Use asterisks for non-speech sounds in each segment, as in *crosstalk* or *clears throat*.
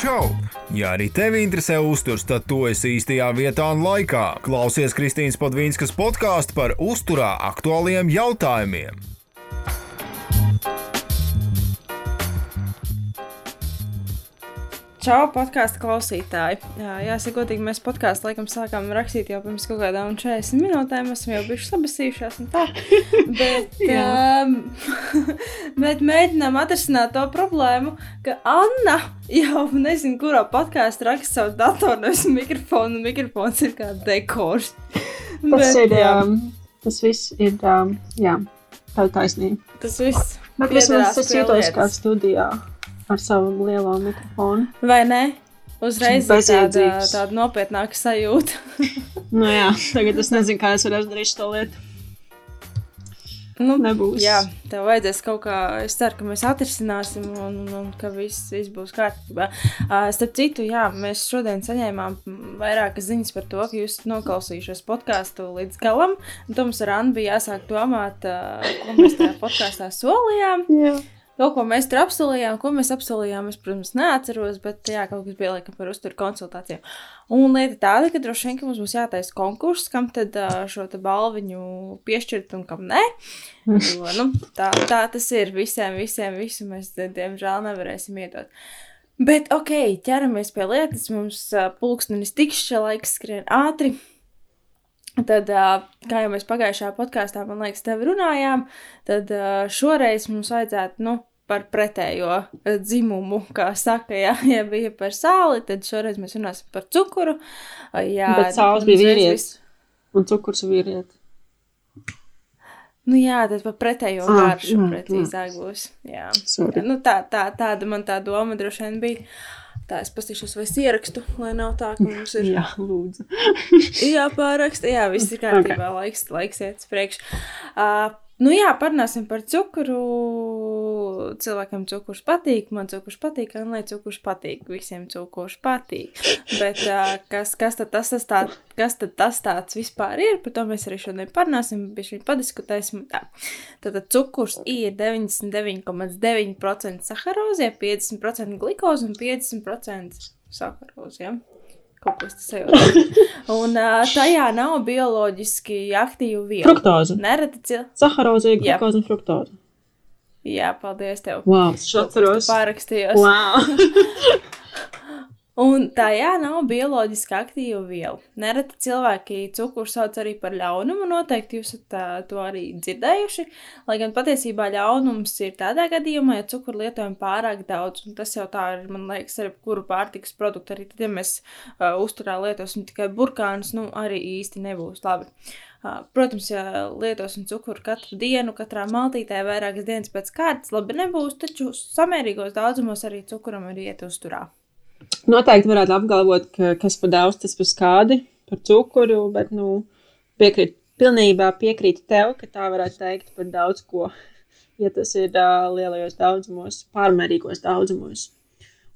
Čau! Ja arī tevi interesē uzturs, tad tu esi īstajā vietā un laikā. Klausies Kristīnas Padvīnskas podkāstu par uzturā aktuāliem jautājumiem. Čau, podkāstu klausītāji. Jā, jāsaka, godīgi, mēs podkāstu laikam sākām rakstīt jau pirms kaut kādām 40 minūtēm. Esam jau bijuši sabasījušies un tā. *laughs* Bet, um, *laughs* bet mēģinām atrisināt to problēmu, ka Anna jau nezinu, kurā podkāstā raksta savu datoru, nevis mikrofonu. Mikrofons ir kā dekors. Tas bet, ir, um, tas viss ir, um, jā, tā taisnība. Tas viss. Bet es jūtos kā studijā ar savu lielo mikrofonu. Vai ne? Uzreiz tāda, tāda nopietnāka sajūta. *laughs* nu, jā, tagad es nezinu, kā es varēšu darīt šo lietu. Nu, Nebūs. Jā, tev vajadzēs kaut kā. Es ceru, ka mēs atrisināsim un, un, un ka viss, viss būs kārtībā. Uh, starp citu, jā, mēs šodien saņēmām vairākas ziņas par to, ka jūs noklausījušies podkāstu līdz galam. Mums ar Annu bija jāsāk domāt, uh, ko mēs tajā podkāstā solījām. Jā. Kaut ko mēs tur apsolījām, ko mēs apsolījām, es, protams, neatceros, bet jā, kaut kas bija laikam par uzturu konsultācijām. Un lieta tāda, ka droši vien ka mums būs jātaisa konkurss, kam tad šo te balviņu piešķirt un kam nē. *laughs* Jo, nu, tā, tā tas ir visiem, visiem, visu mēs, diemžēl, nevarēsim iedot. Bet, ok, ķeramies pie lietas. Mums pulkstenis tikšķi, laiks skrien ātri. Tad, kā jau mēs pagājušajā podkāstā, man liekas, tevi runājām, tad šoreiz mums vajadzētu, nu, par pretējo eh, dzimumu, kā saka, ja, *laughs* ja bija par sāli, tad šoreiz mēs runāsim par cukuru. Jā, Bet sāls bija vīrietis vis... un cukurs vīrietis. Nu jā, tad par pretējo ah, garšu mm, precīzāk būs. Jā. Sorry. Nu, tā, tā, tāda man tā doma droši vien bija. Tā es paskatīšos, vai es ierakstu, lai nav tā, ka mums ir. jā, lūdzu. jā, pāraksta. Jā, viss ir *laughs* kārtībā. Okay. Laiks, laiks iet uz priekšu. Uh, Nu jā, parunāsim par cukuru. Cilvēkam cukurs patīk, man cukurs patīk, un lai cukurs patīk, visiem cukurs patīk. Bet uh, kas, kas, tad tas, tas tā, kas tad tas tāds vispār ir, par to mēs arī šodien parunāsim, bieži vien padiskutēsim. Tā. Tātad cukurs ir 99,9% saharozie, 50% glikoze un 50% sakarozie. Ja? Kaut kas sajūta. *laughs* Un uh, tajā nav bioloģiski aktīva viela. Fruktoze. Nereti cilvēki. Saharozija, glukoze un fruktoze. Jā, paldies tev. Wow, es atceros. Pārakstījos. Wow. *laughs* Un tajā nav bioloģiski aktīva viela. Nereti cilvēki cukuru sauc arī par ļaunumu. Noteikti jūs esat to arī dzirdējuši. Lai gan patiesībā ļaunums ir tādā gadījumā, ja cukuru lietojam pārāk daudz. Un tas jau tā ir, man liekas, ar kuru pārtikas produktu arī tad, ja mēs uh, uzturā lietosim tikai burkānus, nu arī īsti nebūs labi. Uh, protams, ja lietosim cukuru katru dienu, katrā maltītē vairākas dienas pēc kārtas, labi nebūs, taču samērīgos daudzumos arī cukuram ir iet uzturā. Noteikti varētu apgalvot, ka kas par daudz, tas par skādi, par cukuru, bet, nu, piekrīt, pilnībā piekrītu tev, ka tā varētu teikt par daudz ko, ja tas ir uh, lielajos daudzumos, pārmērīgos daudzumos.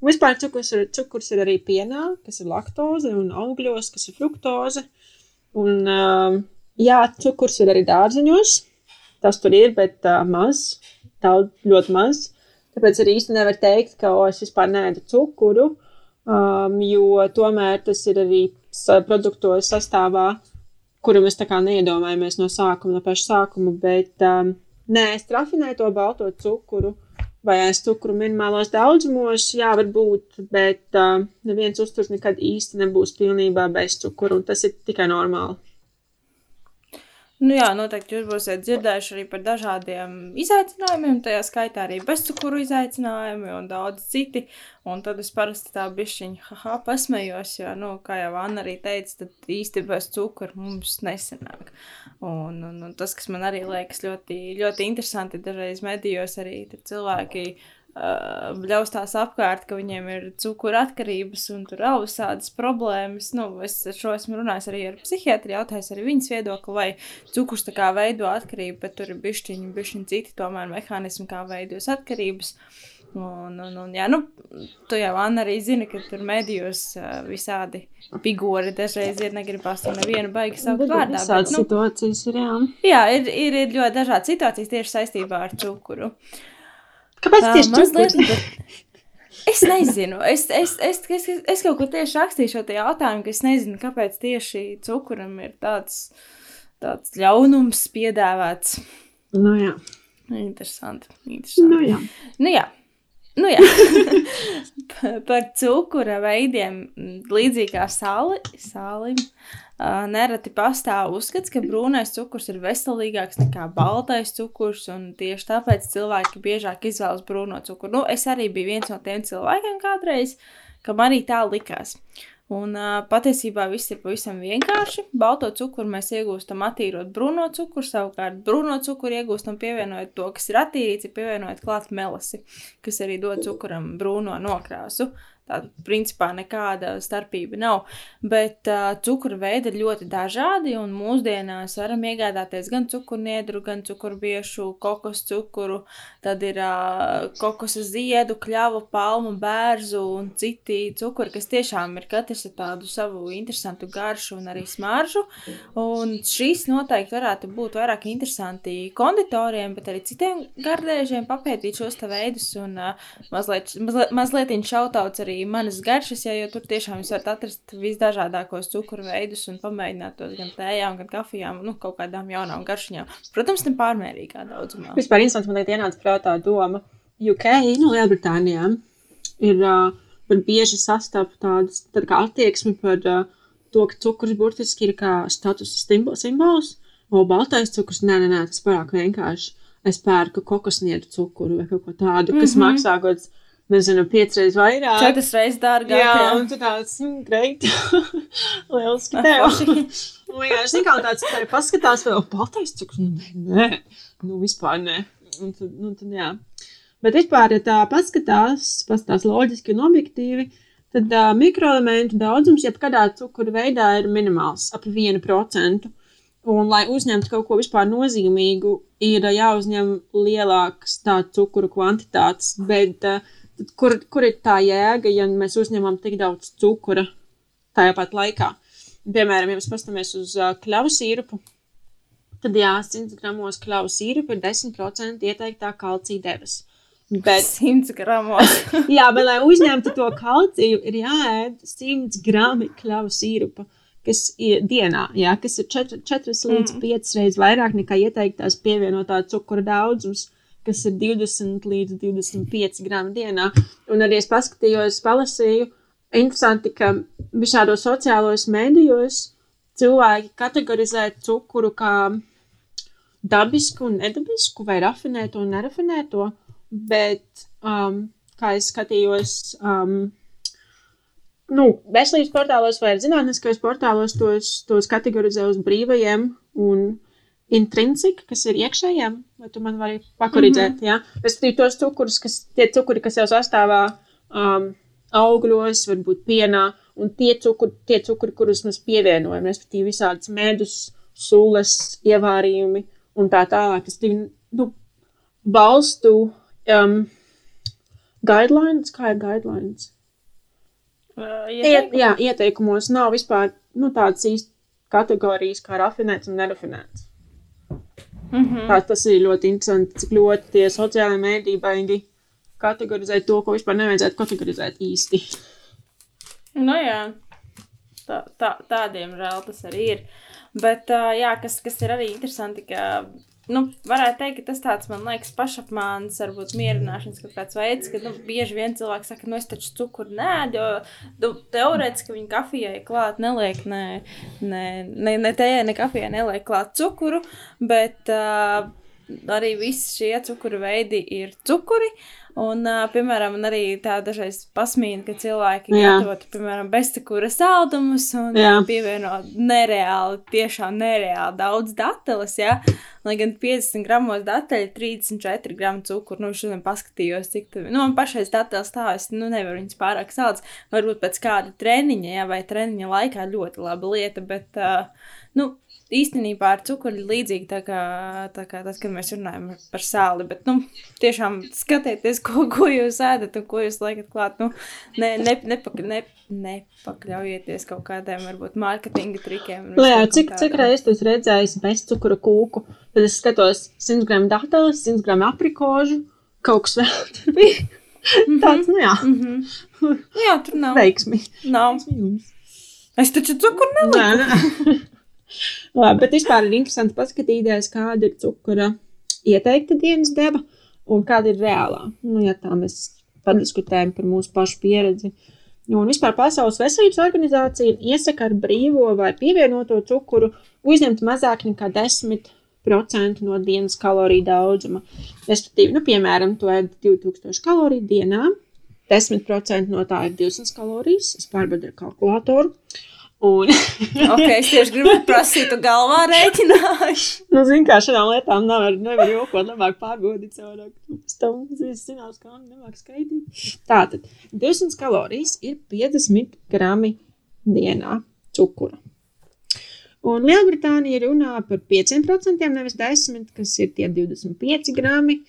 Un vispār cukurs ir, cukurs ir arī pienā, kas ir laktoze, un augļos, kas ir fruktoze. Un, uh, jā, cukurs ir arī dārzeņos, tas tur ir, bet uh, maz, daudz, ļoti maz. Tāpēc arī īsti nevar teikt, ka o, es vispār neēdu cukuru um, jo tomēr tas ir arī produktos sastāvā, kuru mēs tā kā neiedomājamies no sākuma, no paša sākuma, bet um, nē, es trafinēju to balto cukuru. Vai es cukuru minimālos daudzumos, jā, varbūt, bet uh, neviens uzturs nekad īsti nebūs pilnībā bez cukuru, un tas ir tikai normāli. Nu jā, noteikti jūs būsiet dzirdējuši arī par dažādiem izaicinājumiem, tajā skaitā arī bezcukuru izaicinājumi un daudz citi. Un tad es parasti tā bišķiņa, haha, pasmējos, jo, nu, kā jau Anna arī teica, tad īsti bez cukura mums nesenāk. Un, un, un tas, kas man arī liekas ļoti, ļoti interesanti, dažreiz medijos arī cilvēki bļaustās apkārt, ka viņiem ir cukura atkarības un tur visādas problēmas. Nu, es šo esmu runājis arī ar psihiatru, jautājis arī viņas viedokli, vai cukurs tā kā veido atkarību, bet tur ir bišķiņi, bišķiņi citi tomēr mehānismi, kā veidos atkarības. Un, un, un, jā, nu, tu jau, Anna, arī zini, ka tur medijos visādi figūri dažreiz ir, negribas to nevienu baigi saukt vārdā. Visādas bet, nu, situācijas ir, jā. Jā, ir, ir, ir ļoti dažādas situācijas tieši saistībā ar cukuru. Uh, Kāpēc tieši mazliet? Bet... *laughs* Es nezinu, es, es, es, es, es, es kaut ko tieši rakstīju šo jautājumu, ka es nezinu, kāpēc tieši cukuram ir tāds, tāds ļaunums piedāvāts. Nu, jā. Interesanti. interesanti. Nu, jā. Nu, jā. Nu, jā. *laughs* Par cukura veidiem, līdzīgi kā sāli, sālim, uh, nereti pastāv uzskats, ka brūnais cukurs ir veselīgāks nekā baltais cukurs, un tieši tāpēc cilvēki biežāk izvēlas brūno cukuru. Nu, es arī biju viens no tiem cilvēkiem kādreiz, kam arī tā likās. Un uh, patiesībā viss ir pavisam vienkārši. Balto cukuru mēs iegūstam attīrot brūno cukuru, savukārt brūno cukuru iegūstam pievienojot to, kas ir attīrīts, pievienojot klāt melasi, kas arī dod cukuram brūno nokrāsu. Uh, Tāda principā nekāda starpība nav. Bet uh, cukuru veidi ir ļoti dažādi, un mūsdienās varam iegādāties gan cukurniedru, gan cukurbiešu, kokos cukuru, tad ir uh, kokosa ziedu, kļavu, palmu, bērzu un citi cukuri, kas tiešām ir katrs ar tādu savu interesantu garšu un arī smaržu. Un šīs noteikti varētu būt vairāk interesanti konditoriem, bet arī citiem gardēžiem papētīt šos te veidus un uh, mazliet, mazliet, mazliet šautauts arī arī manas garšas, ja, jo tur tiešām jūs varat atrast visdažādākos cukuru veidus un pamēģināt tos gan tējām, gan kafijām, nu, kaut kādām jaunām garšiņām. Protams, ne pārmērīgā daudzumā. Vispār interesanti, man tagad ienāca prātā doma, UK, nu, Lielbritānijā ir uh, bieži sastapu tādas tād kā attieksmi par uh, to, ka cukurs burtiski ir kā status simbols, o baltais cukurs, nē, nē, nē, tas pārāk vienkārši. Es pērku kokosnieru cukuru vai kaut ko tādu, kas mm -hmm. maksā kaut kāds nezinu, piecreiz vairāk. Četras reizes dārgāk. Jā, jā. un tu tāds, mm, greit, *laughs* lieliski tev. *laughs* vienkārši kā tāds, tā paskatās vēl, baltais cukurs, nu, nē, nu, vispār nē. Un tad, nu, tad, jā. Bet vispār, ja tā paskatās, paskatās loģiski un objektīvi, tad uh, mikroelementu daudzums jebkadā cukura veidā ir minimāls, ap 1%. Un, lai uzņemtu kaut ko vispār nozīmīgu, ir jāuzņem lielākas tā cukuru kvantitātes. Bet uh, Tad kur, kur ir tā jēga, ja mēs uzņemam tik daudz cukura tajā pat laikā? Piemēram, ja mēs paskatāmies uz uh, kļavu sīrupu, tad jā, 100 gramos kļavu sīrupu ir 10% ieteiktā kalcija devas. Bet 100 gramos. *laughs* jā, bet lai uzņemtu to kalciju, ir jāēd 100 grami kļavu sīrupa, kas ir dienā, jā, kas ir 4, 4 līdz mm. 5 reizes vairāk nekā ieteiktās pievienotā cukura daudzums kas ir 20 līdz 25 gramu dienā. Un arī es paskatījos, palasīju, interesanti, ka visādos sociālos mēdījos cilvēki kategorizē cukuru kā dabisku un nedabisku, vai rafinēto un nerafinēto, bet, um, kā es skatījos, um, nu, veselības portālos vai zinātniskajos portālos tos, tos kategorizē uz brīvajiem un intrinsika, kas ir iekšējā, vai tu man vari pakoriģēt, mm -hmm. jā. Respektīvi tos cukurus, kas, tie cukuri, kas jau sastāvā um, augļos, varbūt pienā, un tie cukuri, tie cukuri, kurus mēs pievienojam, respektīvi visādas medus, sulas, ievārījumi un tā tālāk. Es divi, nu, balstu um, guidelines, kā ir guidelines? Uh, Iet, jā, ieteikumos nav vispār nu, tādas īsti kategorijas kā rafinēts un nerafinēts. Mm -hmm. Tā, tas ir ļoti interesanti, cik ļoti tie sociālai mēdī baigi kategorizē to, ko vispār nevajadzētu kategorizēt īsti. Nu jā, tā, tā, tādiem žēl tas arī ir. Bet jā, kas, kas ir arī interesanti, ka nu, varētu teikt, ka tas tāds, man liekas, pašapmāns, varbūt mierināšanas kaut kāds veids, ka, nu, bieži vien cilvēki saka, nu, es taču cukuru nēdu, jo, nu, teorētiski viņi kafijai klāt neliek, ne, ne, ne, ne tējai, ne kafijai neliek klāt cukuru, bet uh, arī visi šie cukuru veidi ir cukuri, Un, uh, piemēram, arī tā dažreiz pasmīna, ka cilvēki Jā. gatavo, piemēram, beztekura saldumus un Jā. pievieno nereāli, tiešām nereāli daudz dateles, ja? Lai gan 50 gramos datelē 34 gramu cukuru, nu, šodien paskatījos, cik tu, nu, man pašais dateles tā, es, nu, nevaru viņas pārāk salds, varbūt pēc kāda treniņa, ja, vai treniņa laikā ļoti laba lieta, bet, uh, nu, īstenībā ar cukuru ir līdzīgi tā kā, tā kā tas, kad mēs runājam par sāli. Bet, nu, tiešām skatieties, ko, ko jūs ēdat un ko jūs liekat klāt. Nu, ne, ne, nepak, ne, nepakļaujieties kaut kādiem, varbūt, mārketinga trikiem. Jā, cik, cik reizes tu redzējis bez cukura kūku? Tad es skatos 100 gramu dateles, 100 gramu aprikožu, kaut kas vēl tur bija. Tāds, nu jā. Mm -hmm. Jā, tur nav. Veiksmi. Nav. Veiksmi jums. Es taču cukuru neliku. Nē, nē. Labi, bet vispār ir interesanti paskatīties, kāda ir cukura ieteikta dienas deva un kāda ir reālā. Nu, ja tā mēs padiskutējam par mūsu pašu pieredzi. Un vispār Pasaules veselības organizācija iesaka ar brīvo vai pievienoto cukuru uzņemt mazāk nekā 10% no dienas kaloriju daudzuma. Respektīvi, nu, piemēram, tu ēd 2000 kaloriju dienā, 10% no tā ir 200 kalorijas. Es pārbaudu ar kalkulātoru. Un, *laughs* ok, es tieši gribu prasīt, tu galvā rēķināšu. nu, zini, kā šādām lietām nevar, nevar jokot, labāk pārbaudīt cilvēku. Es zinās, kā nemāk skaitīt. Tātad, 200 kalorijas ir 50 grami dienā cukura. Un Lielbritānija runā par 5%, nevis 10%, kas ir tie 25 grami.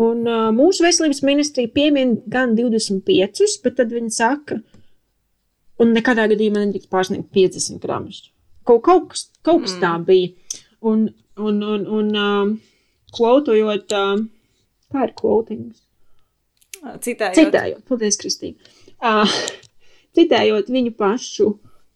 Un uh, mūsu veselības ministrija piemin gan 25, bet tad viņi saka, un nekādā gadījumā nedrīkst pārsniegt 50 gramus. Kaut, kaut, kas, kaut kas tā bija. Un, un, un, un um, kvotojot, um, kā ir kvotings? Citējot. Citējot, paldies, Kristīna. Uh, citējot viņu pašu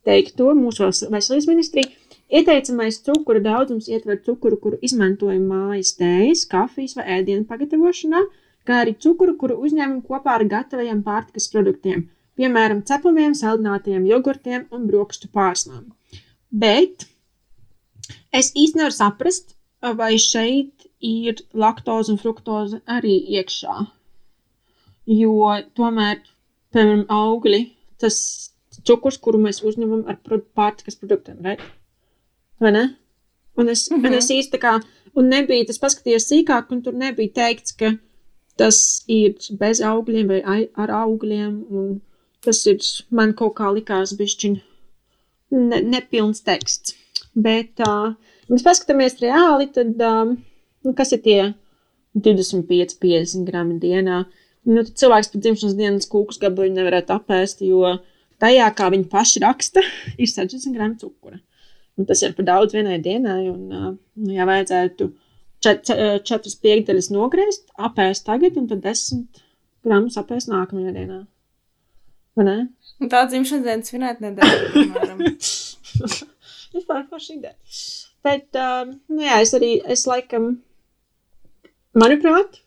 teikto, mūsu veselības ministrija, ieteicamais cukura daudzums ietver cukuru, kuru izmantojam mājas tējas, kafijas vai ēdienu pagatavošanā, kā arī cukuru, kuru uzņēmam kopā ar gatavajiem pārtikas produktiem, piemēram, cepamiem, saldinātiem jogurtiem un brokstu pārsnām. Bet es īsti nevaru saprast, vai šeit ir laktoze un fruktoze arī iekšā. Jo tomēr, piemēram, augļi, tas cukurs, kuru mēs uzņemam ar pārtikas produktiem, right? vai ne? Un es, mm -hmm. un es īsti tā kā, un nebija, tas paskatījos sīkāk, un tur nebija teikts, ka tas ir bez augļiem vai ar augļiem, un tas ir, man kaut kā likās bišķiņ ne, nepilns teksts. Bet, uh, ja mēs paskatāmies reāli, tad, um, nu, kas ir tie 25-50 grami dienā? Nu, tad cilvēks pat dzimšanas dienas kūkus gabaliņu nevarētu apēst, jo tajā, kā viņi paši raksta, *laughs* ir 60 grami cukura. Un tas ir par daudz vienai dienai. Un, nu, ja vajadzētu čet, četras piekdaļas nogriezt, apēst tagad, un tad desmit gramus apēst nākamajā dienā. Tā dzimšanas dienas svinēt nedēļu, piemēram. *laughs* Vispār forši ideja. Bet, um, nu jā, es arī, es laikam, manuprāt,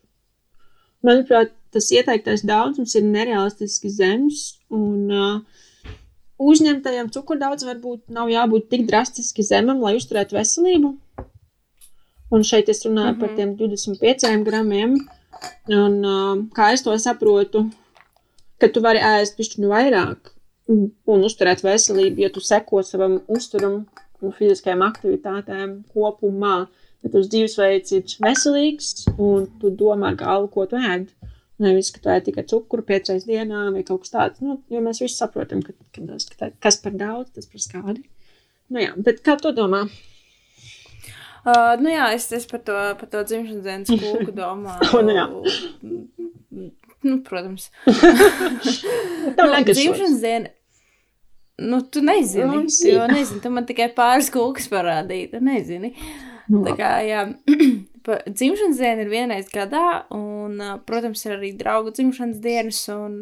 manuprāt, tas ieteiktais daudzums ir nerealistiski zems, un uh, uzņemtajam cukurdaudzam varbūt nav jābūt tik drastiski zemam, lai uzturētu veselību. Un šeit es runāju mm -hmm. par tiem 25 gramiem. Un, uh, kā es to saprotu, ka tu vari ēst pišķiņu vairāk un uzturēt veselību, ja tu seko savam uzturam un fiziskajām aktivitātēm kopumā. Ja tas dzīvesveids ir veselīgs un tu domā galvu, ko tu ēd. Nevis, ka tā ir tikai cukuru piecreiz dienā vai kaut kas tāds. Nu, jo mēs visi saprotam, ka, ka tas, ka kas par daudz, tas par skādi. Nu jā, bet kā tu domā? Uh, nu jā, es, es par to, par to dzimšanas dienas *laughs* kūku domāju. oh, nu. Nu, protams. *laughs* Tev nu, dzimšanas diena. Nu, tu nezini, Nu, jau nezini, tu man tikai pāris kūkas parādīji, tu nezini. Nu, Tā kā, jā, *clears throat* dzimšanas diena ir vienreiz gadā, un, protams, ir arī draugu dzimšanas dienas, un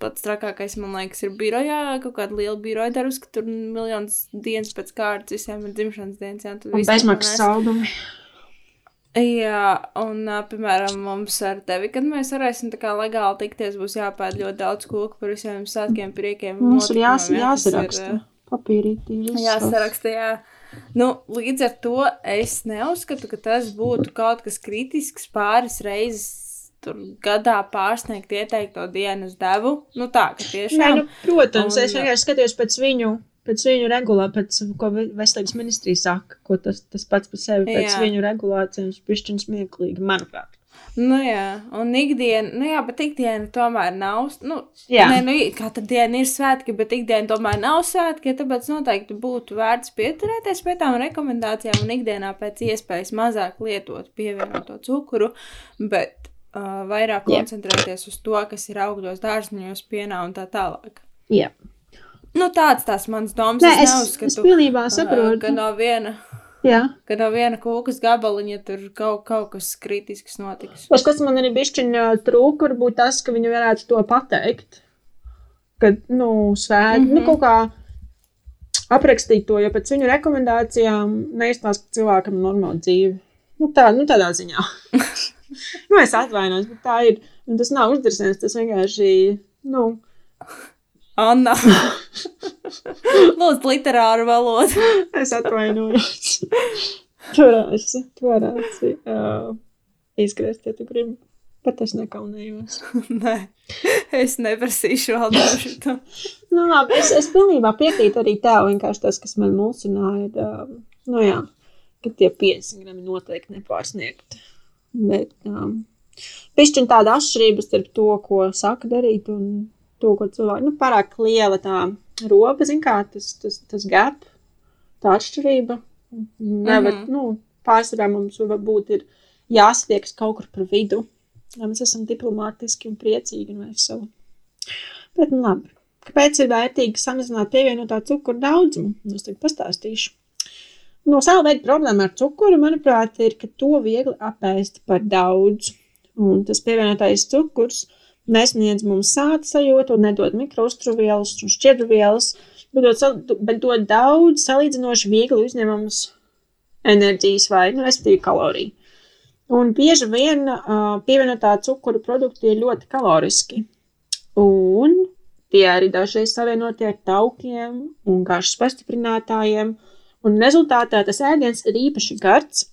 pats trakākais, man liekas, ir birojā, kaut kāda liela biroja darbs, ka tur miljonus dienas pēc kārtas visiem ir dzimšanas dienas, jā, tad Un visi bezmaksas saldumi. Jā, un, piemēram, mums ar tevi, kad mēs varēsim tā kā legāli tikties, būs jāpēd ļoti daudz koku par visiem svētkiem, priekiem. Mums ir jās, ir, jāsaraksta. ā, Papīrītī. Jāsaraksta, jā. Nu, līdz ar to es neuzskatu, ka tas būtu kaut kas kritisks pāris reizes tur gadā pārsniegt ieteikto dienas devu. Nu, tā, ka tiešām. Nē, nu, protams, Un- es vienkārši skatījos pēc viņu, pēc viņu regulā, pēc ko ve- veselības ministrija saka, ko tas, tas pats par sevi pēc Jā. viņu regulācijas pišķiņas smieklīgi, manuprāt. Nu, jā, un ikdiena, nu, jā, bet ikdiena tomēr nav. Nu, Jā. Nē, nu, katra diena ir svētki, bet ikdiena tomēr nav svētki. Tāpēc noteikti būtu vērts pieturēties pie tām rekomendācijām un ikdienā pēc iespējas mazāk lietot pievienoto cukuru, bet uh, vairāk Jā. koncentrēties uz to, kas ir augļos, dārzniņos, pienā un tā tālāk. Jā. Nu, tāds tās mans domas. Nē, es, neuzskatu, es pilnībā saprotu. Ka no viena. Jā. Ka no viena kūkas gabaliņa tur kaut, kaut kas kritisks notiks. Tas, kas man arī bišķiņā trūka, varbūt tas, ka viņi varētu to pateikt. Kad, nu, svēt, mm -hmm. nu, kaut kā aprakstīt to, jo pēc viņu rekomendācijām neizstāsta, ka cilvēkam ir normāla dzīve. Nu, tā, nu, tādā ziņā. *laughs* nu, es atvainojos, bet tā ir. Un tas nav uzdrasnes, tas vienkārši, nu. Anna. *laughs* Lūdzu, literāru valodu. es atvainojos. Turēsi, turēsi. Uh, izgriezt, ja tu gribi. Bet es nekaunējos. *laughs* Nē, es neprasīšu vēl dažu to. nu, labi, es, es pilnībā piekrītu arī tev. Vienkārši tas, kas man mulsināja, ir, um, nu jā, ka tie 50 grami noteikti nepārsniegt. Bet, um, pišķiņ tāda atšķirība starp to, ko saka darīt un to, ko cilvēki, nu, pārāk liela tā roba, zin kā, tas, tas, tas gap, tā atšķirība. Nevar, mm -hmm. nu, pārsvarā mums varbūt ir jāsatiekas kaut kur par vidu lai mēs esam diplomātiski un priecīgi un veseli. Bet, nu labi, kāpēc ir vērtīgi samazināt pievienotā cukura daudzumu? Es tagad pastāstīšu. No sava veida problēma ar cukuru, manuprāt, ir, ka to viegli apēst par daudz. Un tas pievienotais cukurs nesniedz mums sāta sajūtu un nedod mikrostruvēlus un šķiedrvielas, bet dod, bet dod daudz salīdzinoši viegli uzņemamas enerģijas vai, nu, respektīvi kaloriju. Un bieži vien uh, pievienotā cukuru produkti ir ļoti kaloriski. Un tie arī dažreiz savienoti ar taukiem un garšas pastiprinātājiem. Un rezultātā tas ēdiens ir īpaši gards,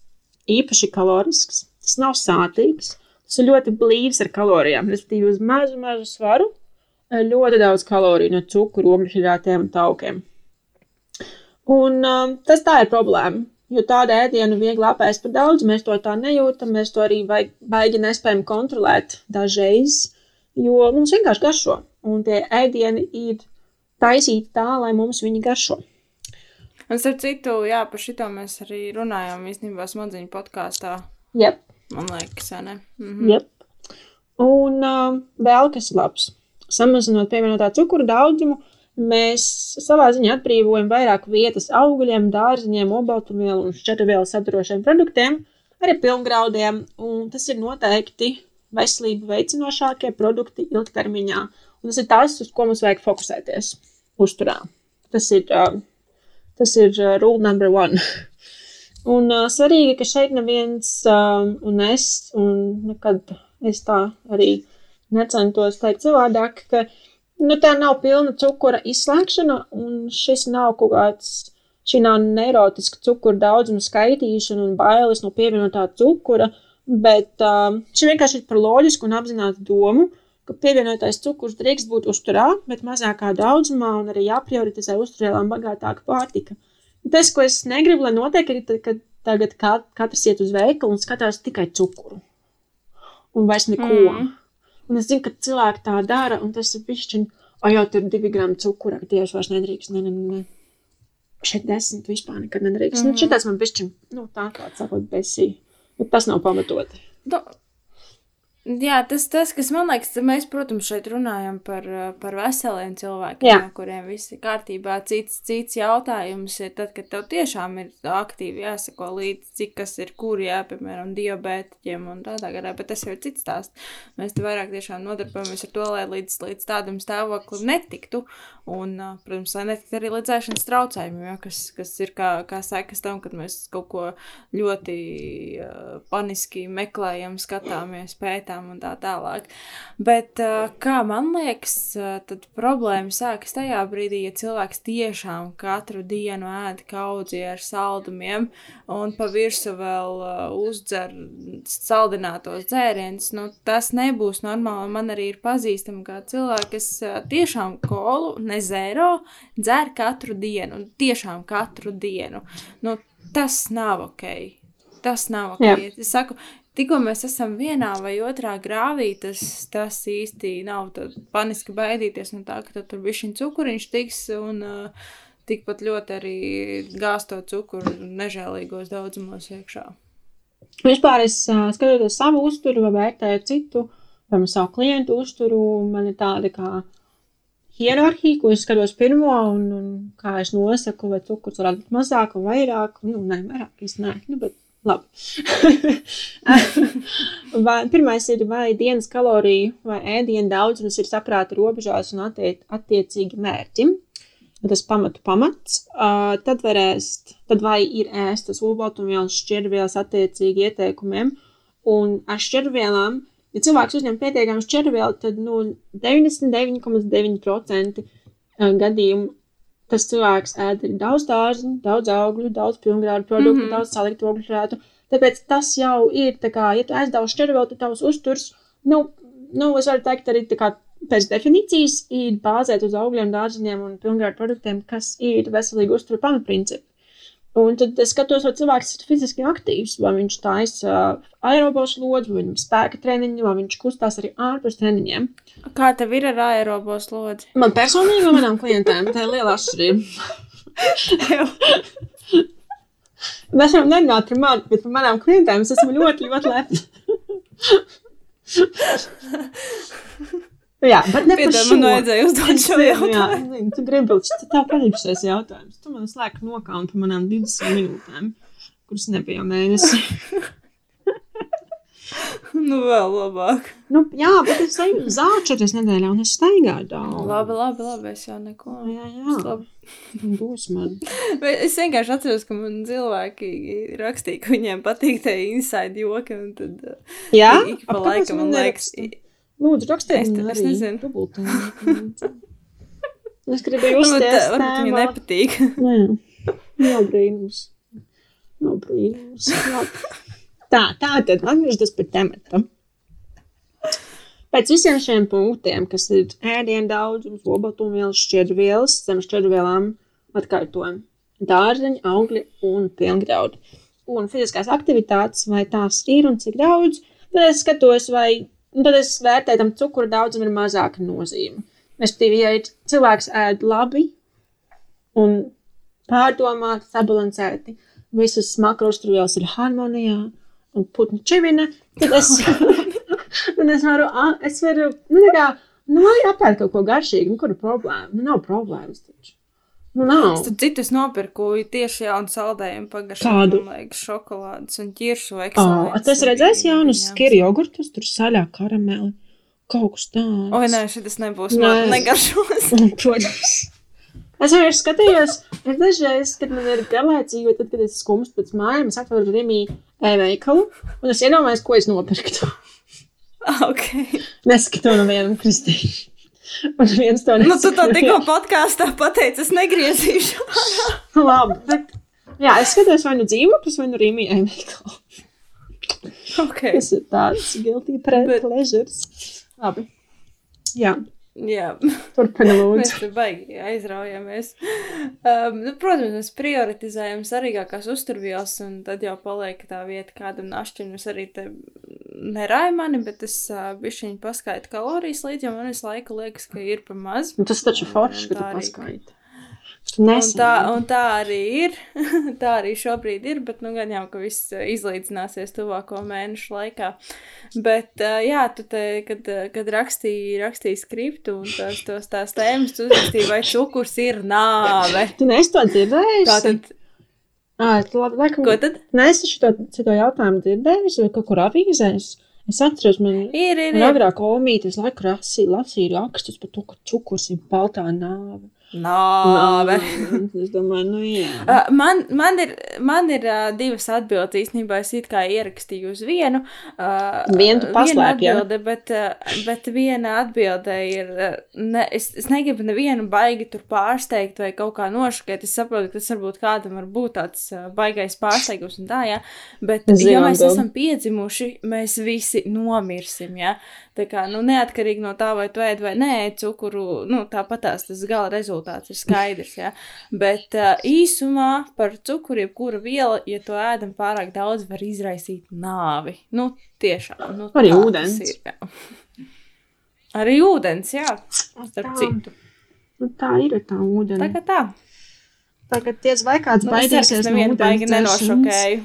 īpaši kalorisks, tas nav sātīgs, tas ir ļoti blīvs ar kalorijām, respektīvi uz mazu, mazu svaru ļoti daudz kaloriju no cukuru, ogļu un taukiem. Un um, tas tā ir problēma. Jo tādu ēdienu viegli apēst par daudz, mēs to tā nejūtam, mēs to arī baigi nespējam kontrolēt dažreiz, jo mums vienkārši garšo. Un tie ēdieni ir taisīti tā, lai mums viņi garšo. Un starp citu, jā, par šito mēs arī runājām īstenībā smadziņu podkāstā. Yep. Man liekas, ne? Mhm. Yep. Un uh, vēl kas labs. Samazinot pievienotā cukura daudzumu, mēs savā ziņā atbrīvojam vairāk vietas augļiem, dārziņiem, obaltumvielu un šķetrvielu saturošiem produktiem, arī pilngraudiem, un tas ir noteikti veselību veicinošākie produkti ilgtermiņā. Un tas ir tas, uz ko mums vajag fokusēties uzturā. Tas ir, uh, tas ir uh, rule number one. *laughs* un uh, svarīgi, ka šeit neviens, uh, un es, un nekad es tā arī necentos teikt savādāk, ka uh, nu, tā nav pilna cukura izslēgšana, un šis nav kaut kāds, šī nav neirotiska cukura daudzuma skaitīšana un bailes no pievienotā cukura, bet uh, šī vienkārši ir par loģisku un apzinātu domu, ka pievienotais cukurs drīkst būt uzturā, bet mazākā daudzumā un arī jāprioritizē uzturēlām bagātāka pārtika. Tas, ko es negribu, lai notiek, ir, ka tagad katrs iet uz veikalu un skatās tikai cukuru. Un vairs neko. Mm. Un es zinu, ka cilvēki tā dara, un tas ir pišķiņš, o jau tur ir divi gramu cukura, ka tieši vairs nedrīkst. Ne, ne, ne. Šeit desmit vispār nekad nedrīkst. Mm. -hmm. Nu, šitas man pišķiņ, nu tā kā sakot, besī. Bet tas nav pamatoti. Do, Jā, tas, tas, kas man liekas, mēs, protams, šeit runājam par, par veseliem cilvēkiem, Jā. kuriem viss ir kārtībā. Cits, cits jautājums ir tad, kad tev tiešām ir aktīvi jāsako līdzi, cik kas ir kur, jā, piemēram, diabētiķiem un tādā garā, bet tas jau ir cits stāsts. Mēs te vairāk tiešām nodarbojamies ar to, lai līdz, līdz tādam stāvoklim netiktu. Un, protams, lai netiktu arī līdz ēšanas traucējumiem, ja, kas, kas ir kā, kā sekas tam, kad mēs kaut ko ļoti uh, paniski meklējam, skatāmies, pētām un tā tālāk. Bet, kā man liekas, tad problēma sākas tajā brīdī, ja cilvēks tiešām katru dienu ēd kaudzi ar saldumiem un pa virsu vēl uzdzer saldinātos dzērienus. Nu, tas nebūs normāli. Man arī ir pazīstami kā cilvēki, kas tiešām kolu, ne zēro, dzer katru dienu, un tiešām katru dienu. Nu, tas nav ok. Tas nav ok. Jā. Es saku, tikko mēs esam vienā vai otrā grāvī, tas, tas īsti nav paniski baidīties no tā, ka tur bija šī cukuriņš tiks un uh, tikpat ļoti arī gāsto cukuru nežēlīgos daudzumos iekšā. Vispār es uh, skatoties savu uzturu vai vērtēju citu, vai savu klientu uzturu, man ir tāda kā hierarhija, ko es skatos pirmo, un, un kā es nosaku, vai cukurs varētu būt mazāk vai vairāk. Nu, nē, vairāk nē, nu, bet labi. *laughs* vai, pirmais ir, vai dienas kaloriju vai ēdienu daudzums ir saprāta robežās un attiec, attiecīgi mērķim. Tas pamatu pamats, uh, tad var ēst, tad vai ir ēstas olbaltumvielas šķirvielas attiecīgi ieteikumiem, un ar šķirvielām Ja cilvēks uzņem pietiekami šķervielu, tad nu, 99,9% gadījumu tas cilvēks ēd daudz dārzu, daudz augļu, daudz pilngrādu produktu, mm -hmm. daudz saliktu ogļu krētu. Tāpēc tas jau ir, kā, ja tu ēd daudz šķervielu, tad tavs uzturs, nu, nu, es varu teikt arī tā kā pēc definīcijas ir bāzēt uz augļiem, dārziņiem un pilngrādu produktiem, kas ir veselīgi uzturu pamatprincipi. Un tad es skatos, vai cilvēks ir fiziski aktīvs, vai viņš taisa aerobos lodzi, vai viņam spēka treniņi, vai viņš kustās arī ārpus treniņiem. Kā tev ir ar aerobos lodzi? Man personīgi, un manām klientēm, tā ir liela atšķirība. *laughs* Mēs varam nerunāt par mani, bet par manām klientēm es esmu ļoti, ļoti lepna. *laughs* Jā, bet ne par šo. Man vajadzēja uzdot šo jautājumu. Jā, tu gribi, tas tā patīkšais jautājums. Tu man slēg nokauni par manām 20 minūtēm, kuras nebija mēnesi. *laughs* nu, vēl labāk. Nu, jā, bet es eju zāļu četras nedēļā, un es staigāju daudz. Labi, labi, labi, es jau neko. Jā, jā. Būs man. *laughs* Bet es vienkārši atceros, ka man cilvēki rakstīja, ka viņiem patīk tie inside joki, un tad. Jā? Ik pa laikam man liekas. Nerakst? Lūdzu, rakstiet, es, es nezinu. Dubultā. *laughs* es gribēju uzstāstīt, ka viņai nepatīk. *laughs* Nē, *laughs* nav brīnums. Nav brīnums. Tā, tā tad atgriežas pie temata. Pēc visiem šiem punktiem, kas ir ēdienu daudzums, obaltumvielas, šķiedrvielas, zem šķiedrvielām atkārtojam dārzeņi, augļi un pilngraudi. Un fiziskās aktivitātes, vai tās ir un cik daudz, tad es skatos, vai Un tad es vērtēju, tam cukura daudzumam ir mazāka nozīme. Respektīvi, ja cilvēks ēd labi un pārdomāti, sabalansēti, visas makrostruvielas ir harmonijā un putnu čivina, tad es, *laughs* es varu, es varu, nu, tā kā, nu, lai apēd kaut ko garšīgu, nu, kur ir problēma? Nu, nav problēmas taču. Nu, nav. Tad citus nopirku tieši jaunu saldējumu. Kādu? Man liekas, šokolādes un ķiršu vai Oh, tas redzēs jaunus skiri jogurtus, tur saļā karameli. Kaut kas tāds. Oi, nē, šis nebūs. Nē. Negaršos. *laughs* Protams. Es arī skatījos, es dažreiz, kad man ir garlaicīgi, tad, kad es skumstu pēc mājām, es atveru Rimī e-veikalu, un es iedomājos, ko es nopirktu. *laughs* ok. Neskatu no vienam kristīšu. Un viens to Nu, tu to nesaprot. tikko podkāstā pateici, es negriezīšu. *laughs* Labi, bet, jā, es skatos vai nu dzīvoklis, vai nu Rīmī e-veikalu. ok. Tas ir tāds guilty pre Bet- pleasures. Labi. Jā, Jā. turpinam Mēs lūdzu. tur baigi aizraujamies. Um, nu, protams, mēs prioritizējam svarīgākās uzturvielas, un tad jau paliek tā vieta kādam našķim. Es arī te nerāju mani, bet es uh, bišķiņu paskaitu kalorijas līdzi, jo man visu laiku liekas, ka ir pa maz. Nu, tas taču forši, ka tu paskaiti. Un tā, un tā arī ir. *laughs* tā arī šobrīd ir, bet nu gan jau, ka viss izlīdzināsies tuvāko mēnešu laikā. Bet, uh, jā, tu te, kad, kad rakstīji, rakstīji skriptu un tās, tos, tās tēmas, tu uzrakstīji, vai cukurs ir nāve. Tu neesi to dzirdējusi? Tātad, Tu labi, laikam. ko tad? Neesi šo to jautājumu dzirdējusi vai kaut kur avīzēs? Es atceros, man Ir, ir, ir. agrāk omīte visu laiku lasīja, lasīja rakstus par to, ka cukurs ir baltā nāve. Nāve. *laughs* Es domāju, nu jā. Uh, man, man ir, man ir uh, divas atbildes. Īstenībā es it kā ierakstīju uz vienu. Uh, Vienu tu paslēpi, jā? atbilde, bet, uh, bet viena atbilde ir. Uh, ne, es, es negribu nevienu baigi tur pārsteigt vai kaut kā nošokēt. Es saprotu, ka tas varbūt kādam var būt tāds uh, baigais pārsteigums un tā, jā. Bet, Zinām, ja mēs Bill. esam piedzimuši, mēs visi nomirsim, jā. Tā kā, nu, neatkarīgi no tā, vai tu ēd vai nē, cukuru, nu, tāpatās tas gala rezultāts ir skaidrs, jā. Bet uh, īsumā par cukuru, jebkura viela, ja to ēdam pārāk daudz, var izraisīt nāvi. Nu, tiešām. Nu, Arī ūdens. Ir, jā. Arī ūdens, jā. Starp Tā. citu. Nu, tā ir tā ūdeni. Tā kā tā. Tagad ties vai kāds Nu, baidīsies no baigi ūdens dzeršanas. nenošokēju.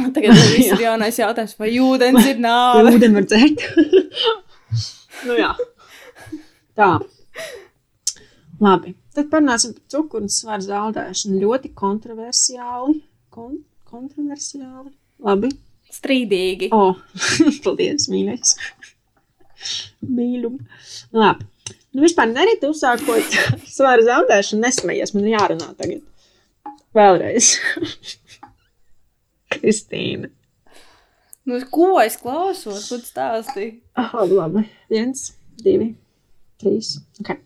*laughs* Tagad viss ir jaunais jautājums, vai ūdens ir nāve? Ūdeni var dzert. *laughs* nu jā. Tā. Labi. Tad parunāsim par cukuru un svaru zaudēšanu. Ļoti kontroversiāli. Kon kontroversiāli. Labi. Strīdīgi. O, *laughs* paldies, mīļais. Mīļum. Labi. Nu, vispār nerīt uzsākot *laughs* svaru zaudēšanu, nesmējies. Man ir jārunā tagad. Vēlreiz. *laughs* Kristīna. Nu, ko es klausos? Ko tu stāstīji? Oh, labi. Viens, divi, trīs. Okay.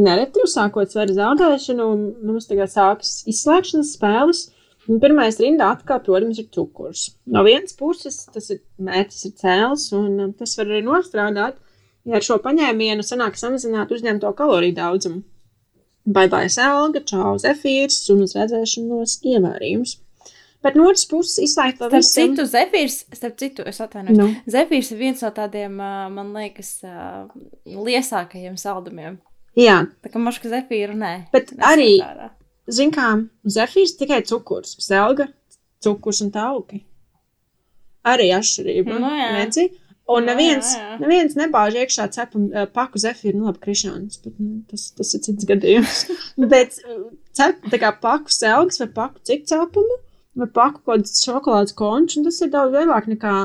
Nereti uzsākot svaru zaudēšanu, mums tagad sākas izslēgšanas spēles. Un pirmais rindā atkal, protams, ir cukurs. No vienas puses tas ir mērķis, ir cēls, un um, tas var arī nostrādāt, ja ar šo paņēmienu sanāk samazināt uzņemto kaloriju daudzumu. Baibai selga, čau zefīrs un uz redzēšanos ievērījums. Bet no otras puses, izslēgt to visu. Starp citu, Zefīrs, starp citu, es atvainojos. No. Nu. Zefīrs ir viens no tādiem, man liekas, liesākajiem saldumiem. Jā. Tā kā maška Zefīra, nē. Bet arī, zin kā, Zefīrs tikai cukurs, selga, cukurs un tauki. Arī atšķirība. No, jā. Redzi? Un neviens, jā, jā. neviens nebāž iekšā cepam uh, paku zefīru, nu labi, krišāns, bet nu, tas, tas ir cits gadījums. *laughs* bet cep, tā kā paku selgas vai paku cik cepumu, vai paku kaut kāds šokolādes končs, un tas ir daudz vieglāk nekā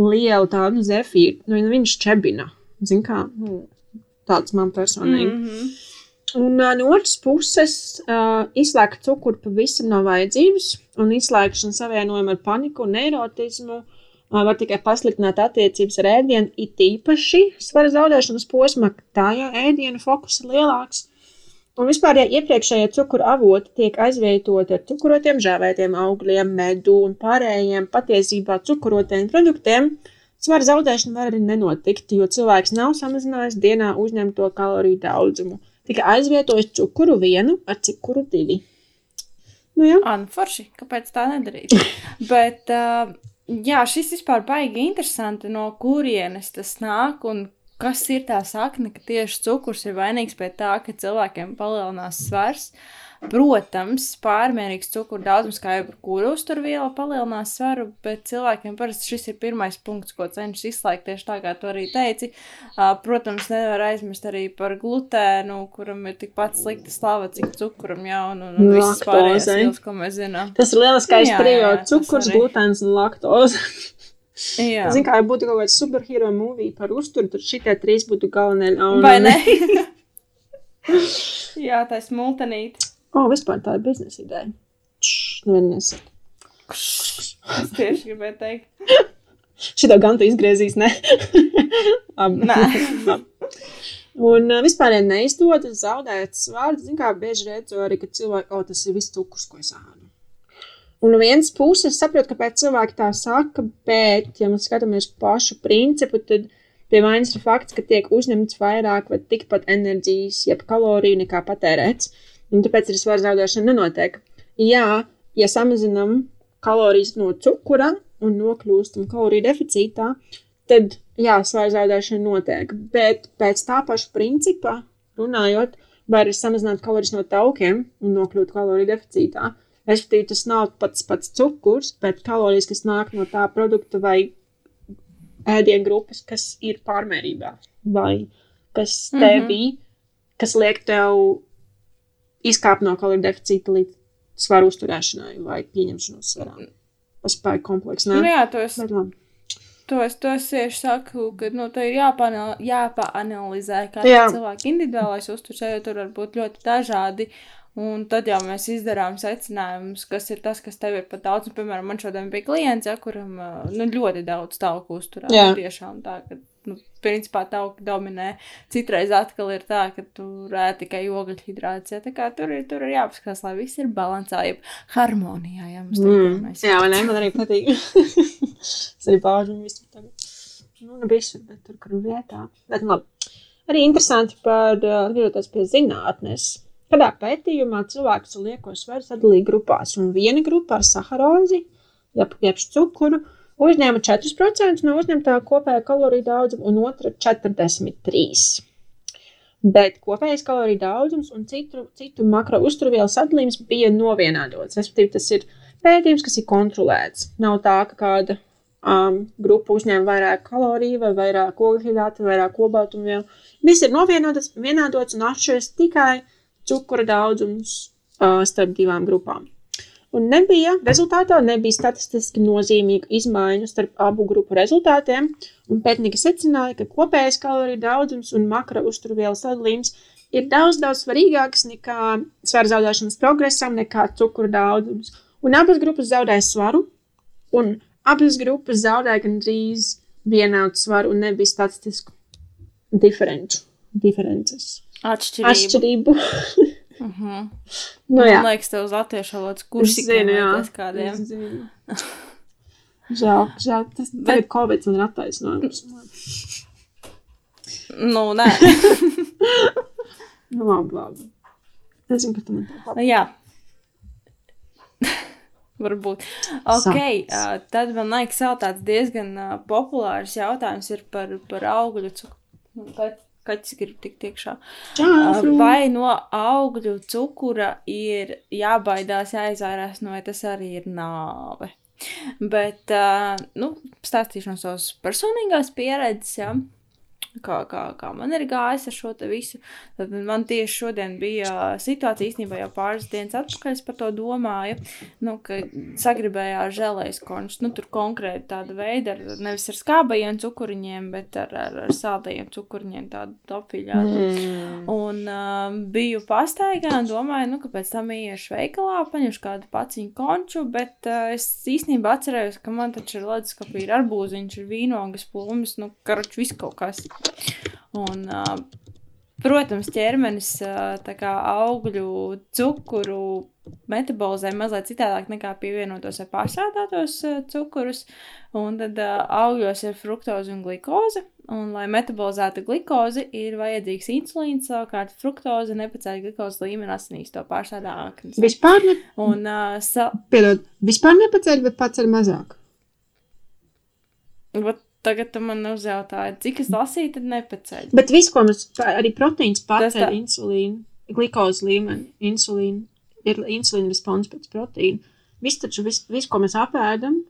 liela tāda nu, zefīra. Nu, viņš čebina. Zin kā, nu, tāds man personīgi. Mm -hmm. Un uh, no otras puses, uh, izslēgt cukuru pavisam nav vajadzības, un izslēgšana savienojuma ar paniku un neirotismu uh, var tikai pasliktināt attiecības ar ēdienu, it īpaši svara zaudēšanas posmā, tā jau ēdienu fokus ir lielāks. Un vispār, ja iepriekšējie cukuru avoti tiek aizvietoti ar cukurotiem žāvētiem augļiem, medu un pārējiem patiesībā cukurotiem produktiem, svara zaudēšana var arī nenotikt, jo cilvēks nav samazinājis dienā uzņemto kaloriju daudzumu, tikai aizvietojis cukuru vienu ar cukuru divi. Nu, jā, Anforši, kāpēc tā nedarīt? *laughs* Bet, uh, jā, šis vispār baigi interesanti, no kurienes tas nāk un kas ir tā sakne, ka tieši cukurs ir vainīgs pie tā, ka cilvēkiem palielinās svars. Protams, pārmērīgs cukuru daudzums, kā jau kuru uzturviela, palielinās svaru, bet cilvēkiem parasti šis ir pirmais punkts, ko cenšas izslēgt tieši tā, kā tu arī teici. Protams, nevar aizmirst arī par glutēnu, kuram ir tikpat slikta slava, cik cukuram jau, un, un, un visas pārējās vielas, ko mēs zinām. Tas ir lieliskais trio - cukurs, glutēns un laktoze. Jā, Zin, kā ja būtu kaut kāda superhero mūvija par uzturu, tad šitie trīs būtu galvenie ļauni. Vai ne? *laughs* Jā, tā ir smultenīte. O, oh, vispār tā ir biznesa ideja. Nevienu nesaka. Es tieši gribēju teikt. *laughs* Šito gan tu izgriezīs, ne? *laughs* Nē. Un vispār, neizdodas zaudēt svārdu, zin kā bieži redzu arī, ka cilvēki, o, oh, tas ir viss cukurs, ko es ādu. Un no vienas puses saprotu, kāpēc cilvēki tā saka, bet, ja mēs skatāmies pašu principu, tad pie vainas ir fakts, ka tiek uzņemts vairāk vai tikpat enerģijas, jeb kaloriju nekā patērēts. Un tāpēc arī svara zaudēšana nenotiek. Jā, ja samazinām kalorijas no cukura un nokļūstam kaloriju deficītā, tad jā, svara zaudēšana notiek. Bet pēc tā paša principa runājot, var arī samazināt kalorijas no taukiem un nokļūt kaloriju deficītā. Respektīvi, tas nav pats pats cukurs, bet kalorijas, kas nāk no tā produkta vai ēdienu grupas, kas ir pārmērībā, vai kas mhm. tevī, mm -hmm. kas liek tev izkāpt no kaloriju deficīta līdz svaru uzturēšanai vai pieņemšanas svarām. Paspēju komplekss. Nu, jā, to es, to es, to es tieši saku, ka nu, tā ir jāpaanalizē, kā jā. cilvēka individuālais uzturs, jo tur var būt ļoti dažādi. Uh, Un tad jau mēs izdarām secinājumus, kas ir tas, kas tev ir pat daudz. Un, piemēram, man šodien bija klients, ja, kuram nu, ļoti daudz tauku uzturā. Tiešām tā, ka, nu, principā tauki dominē. Citreiz atkal ir tā, ka tur ēd tikai ogļhidrāts. Ja, tā kā tur ir, tur ir jāpaskatās, lai viss ir balansā, jeb harmonijā. Ja, mm. mēs jā, man, ne, man arī *laughs* patīk. *laughs* es arī bāžu visu tagad. Nu, ne visu, bet tur, kur vietā. Bet, labi. Arī interesanti par, atgriežoties pie zinātnes Kādā pētījumā cilvēkus lieko svaru sadalīja grupās, un viena grupa ar saharozi, jeb, cukuru, uzņēma 4% no uzņemtā kopējā kaloriju daudzuma, un otra 43%. Bet kopējais kaloriju daudzums un citu, citu makro uzturvielu sadalījums bija novienādots. Respektīvi, tas ir pētījums, kas ir kontrolēts. Nav tā, ka kāda um, grupa uzņem vairāk kaloriju, vai vairāk ogļhidrātu, vai vairāk obaltumvielu. Viss ir novienots, vienādots un atšķiras tikai cukura daudzums uh, starp divām grupām. Un nebija, rezultātā nebija statistiski nozīmīgu izmaiņu starp abu grupu rezultātiem, un pētnieki secināja, ka kopējais kaloriju daudzums un makro uzturvielu sadalījums ir daudz, daudz svarīgāks nekā svara zaudēšanas progresam, nekā cukura daudzums. Un abas grupas zaudēja svaru, un abas grupas zaudēja gandrīz vienādu svaru, un nebija statistisku diferenču, diferences. Atšķirību. Atšķirību. Uh *laughs* -huh. nu, jā. Man liekas, tev uz latviešu valodas kursiem zinu, jā. kādiem. *laughs* Žēl, žēl, tas Bet- tagad Covid un ir attaisnojums. Nu, nē. *laughs* Nu, labi, labi. Es zinu, ka tu man tā patīk. jā. Varbūt. Ok, uh, tad man liekas, vēl tāds diezgan uh, populārs jautājums ir par, par augļu cukuru. Kaķis grib tikt iekšā. Vai no augļu cukura ir jābaidās, jāizvairās, no vai tas arī ir nāve? Bet, nu, stāstīšu no savas personīgās pieredzes, ja? Kā, kā, kā man ir gājis ar šo visu. Tad man tieši šodien bija situācija, īstenībā jau pāris dienas atpakaļ par to domāju, nu, ka sagribējās žēlējas končus, nu, tur konkrēti tāda veida, ar, nevis ar skābajiem cukuriņiem, bet ar, ar, ar sātajiem cukuriņiem, tādu topiļātu. Mm. Un uh, biju pastaigā un domāju, nu, ka pēc tam iešu veikalā, paņemšu kādu paciņu konču, bet uh, es īstenībā atcerējos, ka man taču ir leduskapī ir arbūziņš, ir vīnogas, plūmas, nu, karoči viss kaut kas. Un, protams, ķermenis kā augļu cukuru metabolizē mazliet citādāk nekā pievienotos vai pārstrādātos uh, cukurus. Un tad augļos ir fruktoze un glikoze. Un, lai metabolizētu glikozi, ir vajadzīgs insulīns, savukārt fruktoze nepaceļ glikozi līmeni asinīs, to pārstrādā aknas. Vispār, ne, Un, uh, sa, piedod, vispār nepaceļ, bet paceļ mazāk. vat tagad tu man uzjautāji, cik es lasīju, tad nepaceļ. Bet viss, ko pa- arī proteīns tā- insulīnu, glikozi līmeni, insulīnu, ir insulīna respons pēc proteīna. Viss taču, viss, vis, ko mēs apēdam,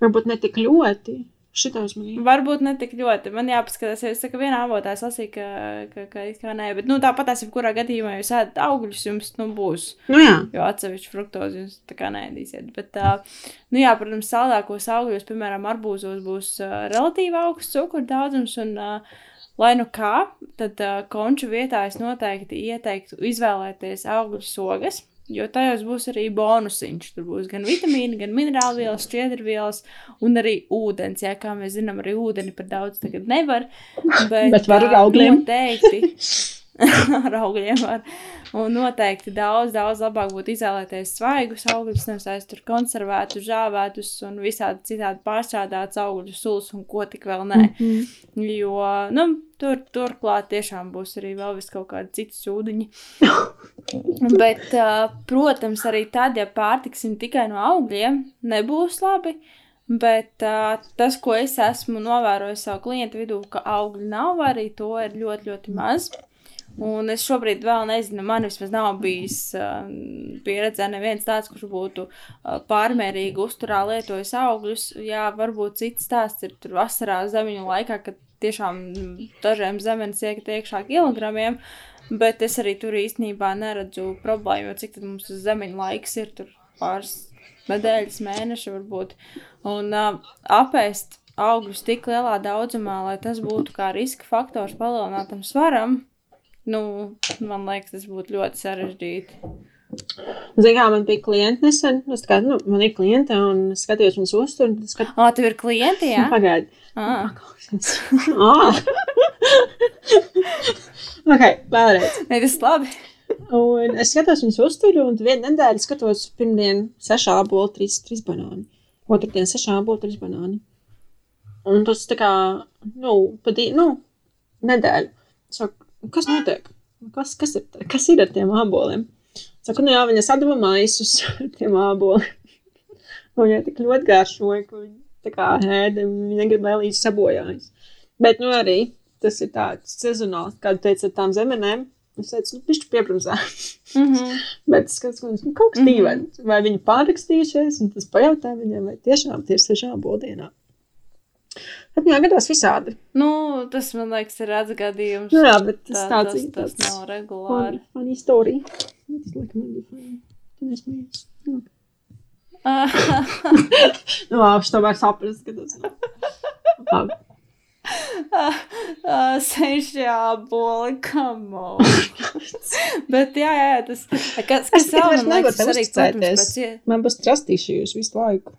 varbūt ne tik ļoti. Šitā uzmanība. Varbūt ne tik ļoti. Man jāpaskatās, jo es saku, vienā avotā es lasīju, ka, ka, ka, it kā nē, bet, nu, tāpat tās, jebkurā gadījumā, ja jūs ēdat augļus, jums, nu, būs. Nu jā, Jo atsevišķi fruktozi jūs tā kā neēdīsiet. Bet, uh, nu jā, protams, saldākos augļos, piemēram, arbūzos būs uh, relatīvi augsts cukuru daudzums. Un, uh, lai nu kā, tad uh, konču vietā es noteikti ieteiktu izvēlēties augļu sogas. Jo tajos būs arī bonusiņš. Tur būs gan vitamīni, gan minerālvielas, šķiedrvielas un arī ūdens. Jā, kā mēs zinām, arī ūdeni par daudz tagad nevar. Bet, Bet var ar augļiem. Noteikti. *laughs* *laughs* ar augļiem var. Un noteikti daudz, daudz labāk būtu izvēlēties svaigus augļus, nevis aiztur konservētus, žāvētus un visādi citādi pārstrādātus augļu sulas un ko tik vēl nē. Jo, nu, tur, turklāt tiešām būs arī vēl vis kaut kādi citi sūdiņi. *laughs* Bet, protams, arī tad, ja pārtiksim tikai no augļiem, nebūs labi. Bet uh, tas, ko es esmu novērojis savu klientu vidū, ka augļi nav, arī to ir ļoti, ļoti maz. Un es šobrīd vēl nezinu, man vismaz nav bijis uh, pieredzē neviens tāds, kurš būtu uh, pārmērīgi uzturā lietojis augļus. Jā, varbūt cits stāsts ir tur vasarā zemiņu laikā, kad tiešām dažiem zemenes ieket iekšā kilogramiem. Bet es arī tur īstenībā neredzu problēmu, jo cik tad mums tas zemeņu laiks ir tur pāris nedēļas, mēneši varbūt. Un uh, apēst augļus tik lielā daudzumā, lai tas būtu kā riska faktors palielinātam svaram, nu, man liekas, tas būtu ļoti sarežģīti. Kā man bija klienti nesen. Es kā, nu, man ir klienti, un es skatījos viņas uzturu. Skat... O, tev ir klienti, jā? Pagaidi. Ah, *laughs* ah. ok, vēlreiz. ne, tas labi. Un es skatos viņas uzturu, un vienu nedēļu skatos pirmdien sešā abola, trīs, trīs banāni. Otradien sešā abola, trīs banāni. Un tas tā kā, nu, padī, nu, nedēļu. Saku, kas notiek? Kas, kas, ir, kas ir ar tiem aboliem? Saku, nu jā, viņa sadeva maisus *laughs* ar tiem aboliem. Un viņai tik ļoti garšoja, ka viņa tā kā ēda, un viņa negribēja līdz sabojājas. Bet, nu, arī tas ir tāds sezonāls, kā tu teici, ar tām zemenēm. Es teicu, nu, viņš pieprasā. Mm -hmm. *laughs* Bet es skatos, nu, kaut kas mhm. dīvains. Mm -hmm. Vai viņi pārrakstījušies, un tas pajautā viņiem, vai tiešām tie ir sešām boddienām. Bet jā, gadās visādi. Nu, tas, man liekas, ir atgadījums. Nu, jā, bet tas tā, tāds, tas, tas, tas nav regulāri. Man, man istorija. Tas, laikam. Tu nesmējies. Nu. *laughs* nu, es tomēr saprast, ka tas nav. *laughs* Jāboli, come on. *laughs* Bet jā, jā, tas, kas, kas vēl man liekas, arī, protams, pēc... Man būs trastīši jūs visu laiku.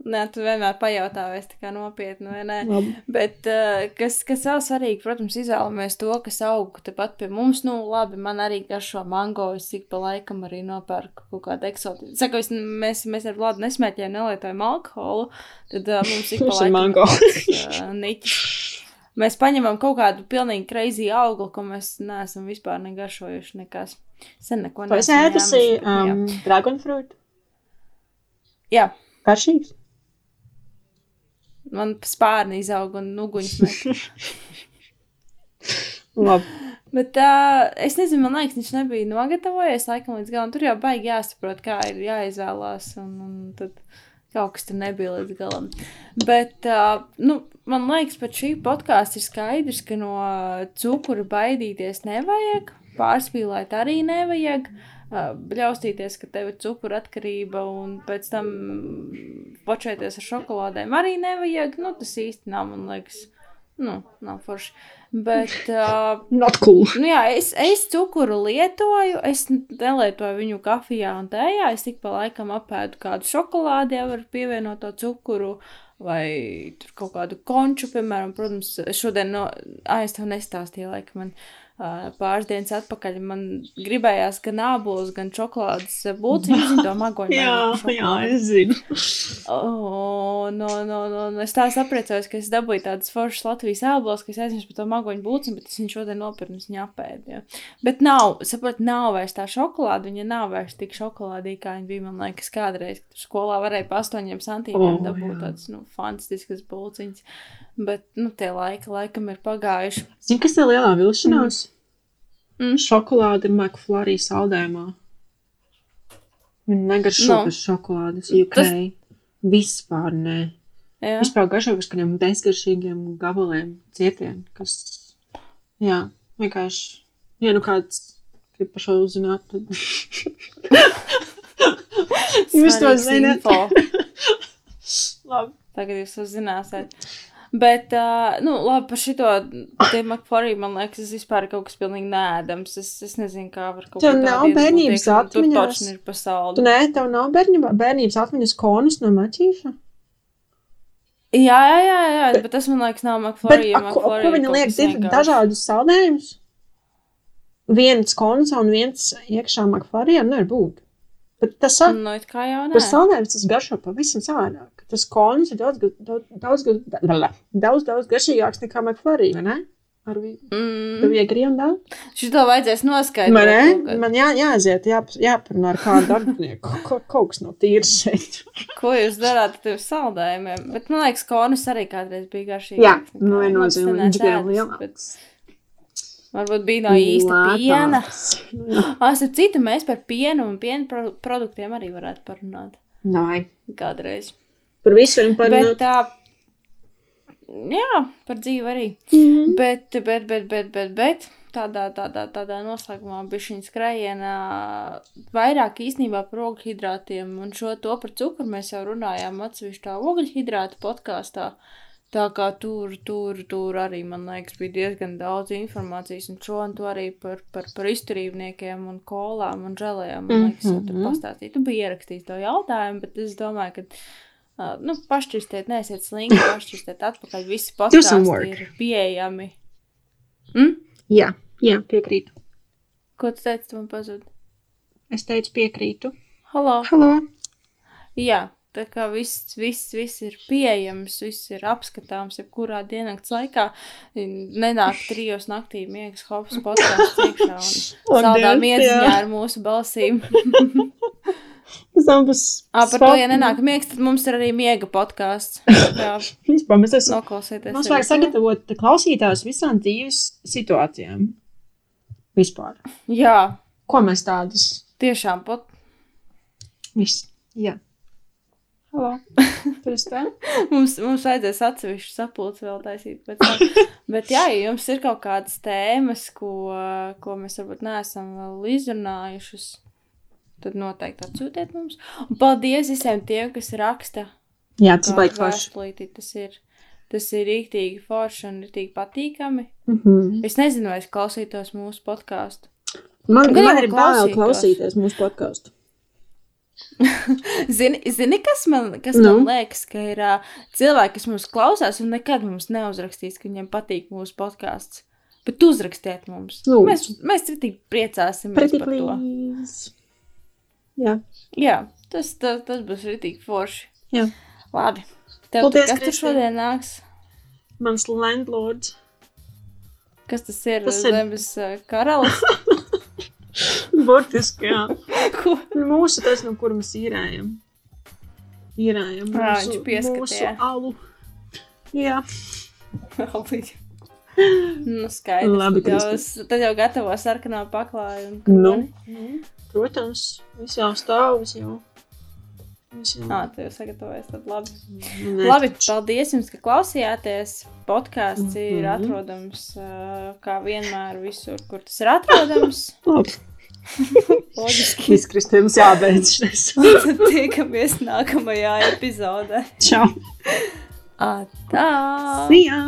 Nē, tu vienmēr pajautā, vai es tā kā nopietni vai nē. Labi. Bet uh, kas, kas vēl svarīgi, protams, izvēlamies to, kas aug tepat pie mums. Nu, labi, man arī garšo mango, es ik pa laikam arī nopērku kaut kādu eksotisku. Saku, es, mēs, mēs ar Vladu nesmēķējam, nelietojam alkoholu, tad uh, mums ik pa laikam mango. uh, niķis. Mēs paņemam kaut kādu pilnīgi crazy augli, ko mēs neesam vispār negašojuši nekas. Sen neko neesam. Vai es ēdusi um, dragonfruit? Jā. Garšīgs? Man spārni izauga un. *laughs* Labi. Bet uh, es nezinu, man liekas, viņš nebija nogatavojies laikam līdz galam. Tur jau baigi jāsaprot, kā ir jāizvēlās, un, un tad kaut kas tur nebija līdz galam. Bet, uh, nu, man liekas, pat šī podkāsts ir skaidrs, ka no cukura baidīties nevajag, pārspīlēt arī nevajag. Uh, bļaustīties, ka tev ir cukura atkarība, un pēc tam počēties ar šokolādēm arī nevajag. Nu, tas īsti nav, man liekas, nu, nav forši. Bet, uh, *laughs* not cool. Nu, jā, es, es cukuru lietoju, es nelietoju viņu kafijā un tējā. Es tik pa laikam apēdu kādu šokolādi, jau ar pievienoto cukuru. Vai kaut kādu konču, piemēram, protams, šodien no, es tev nestāstīju, laikam, man uh, pāris dienas atpakaļ man gribējās gan ābolus, gan čokolādes būciņu, zinu, to magoņu. jā, jā, es zinu. oh, no, no, no, no, es tā sapriecājos, ka es dabūju tādas foršas Latvijas ābolus, ka es aizmirsu par to magoņu būciņu, bet es viņu šodien nopirnu, viņu apēdu. Ja. Bet nav, saprot, nav vairs tā šokolāde, viņa nav vairs tik šokolādīga, kā viņa bija, man liekas, kādreiz, kad skolā varēja pa astoņiem santīmiem oh, dabūt jā. tādas, nu, fantastiskas būciņas. Bet, nu, tie laiki laikam ir pagājuši. Zini, kas ir lielā vilšanās? Mm. Mm. Šokolāde McFlurry saldējumā. Viņa negaršo no. pēc šokolādes. UK. Tas... Vispār nē. Jā. Vispār garšo pēc kādiem bezgaršīgiem gabaliem, cietiem, kas, jā, vienkārši, ja nu kāds grib par šo uzzināt, tad. *laughs* Jūs to zināt. *laughs* Labi. Tagad jūs uzzināsiet. Bet, uh, nu, labi, par šito te McFlurry, man liekas, tas vispār ir kaut kas pilnīgi nēdams. Es, es nezinu, kā var kaut ko tādu. Tev nav bērnības atmiņas. Tur ir pasauli. Nē, tev nav bērnībā, bērnības atmiņas konus no maķīša. Jā, jā, jā, jā, bet tas man liekas nav McFlurry. Bet, a, ko, ko viņi liek div, dažādus saldējumus? Viens konus un viens iekšā McFlurry, nevar būt. Bet tas ir. Nu, nē. Tas garšo pavisam savādāk. Tas konis ir daudz, daudz, daudz, daudz, daudz garšīgāks nekā McFlurry, vai ne? Ar mm. viegli un daudz. Šito vajadzēs noskaidrot. Man, ne? Man jā, jāaiziet, jā, jāparunā ar kādu darbinieku. Ko, kaut kas nav tīrs šeit. *laughs* Ko jūs darāt ar tiem saldējumiem? Bet man liekas, konis arī kādreiz bija garšīgāks. Jā, nu viennozīmīgi. Viņš bija lielāks. Bet... Varbūt bija no īsta piena. Starp citu, mēs par pienu un piena pro produktiem arī varētu parunāt. Nē. Kādreiz. Par visu varam parunāt. Bet tā, jā, par dzīvi arī. Mm -hmm. Bet, bet, bet, bet, bet, bet tādā, tādā, tādā noslēgumā bija šī skrējiena vairāk īstenībā par ogļhidrātiem un šo to par cukuru mēs jau runājām atsevišķā ogļhidrāta podkāstā. Uh, Tā kā tur, tur, tur arī, man liekas, bija diezgan daudz informācijas, un šo un to arī par, par, par izturībniekiem un kolām un žēlējām, man liekas, mm -hmm. tur pastāstīt. Tu biji ierakstījis to jautājumu, bet es domāju, ka, uh, nu, pašķirstiet, neesiet slinki, pašķirstiet atpakaļ, visi pastāsti ir pieejami. Mm? Jā, jā, piekrītu. Ko tu teici, tu man pazudi? Es teicu piekrītu. Halo. Halo. Jā, Tā kā viss, viss, viss ir pieejams, viss ir apskatāms, jebkurā diennakts laikā. Nenāk trijos naktī miegas hops podkāsts iekšā un *laughs* saldā miedziņā ar mūsu balsīm. *laughs* Tas abas. Ā, par to, ja nenāk miegs, tad mums ir arī miega podkāsts. *laughs* Jā, vispār mēs esam. Noklausieties. Mums vajag sagatavot klausītājus visām dzīves situācijām. vispār. Jā. Ko mēs tādus? Tiešām pat. Viss. Jā. *laughs* Mums, mums vajadzēs atsevišķu sapulci vēl taisīt. Bet, *laughs* bet jā, ja jums ir kaut kādas tēmas, ko, ko mēs varbūt neesam vēl izrunājušas, tad noteikti atsūtiet mums. Un paldies visiem tiem, kas raksta. Jā, tas baigi forši. Tas ir, tas ir rīktīgi forši un rīktīgi patīkami. Mm -hmm. Es nezinu, vai es klausītos mūsu podkāstu. Man, man ir bail klausīties mūsu podkāstu. *laughs* zini, zini, kas man, kas Nu? man liekas, ka ir uh, cilvēki, kas mums klausās un nekad mums neuzrakstīs, ka viņiem patīk mūsu podkāsts. Bet uzrakstiet mums. Lūdzu. Mēs, mēs tik priecāsimies Pretty par to. please. Jā. Jā, tas, tas, tas būs rītīgi forši. Jā. Labi. Tev, Paldies, kas tur Kristīne. šodien nāks? Mans landlords. Kas tas ir? Tas ir- Zemes karalis? *laughs* *laughs* Burtiski, jā. Mūsu tas, no kur mēs īrējam. Īrējam mūsu, viņš pieskatīja. mūsu alu. Jā. nu, skaidrs. Labi, tad, jau, tad jau gatavo sarkanā paklāju. Nu. nu, protams, viss jau stāv, viss jau. Nā, tu jau sagatavojies, tad labi. Nē, Labi, taču. paldies jums, ka klausījāties. Podkāsts ir Mhm. atrodams kā vienmēr visur, kur tas ir atrodams. Loģiski. Viss, Kristēns, jābeidz šis. Tad tiekamies nākamajā epizodē. Čau. Atā! See ya!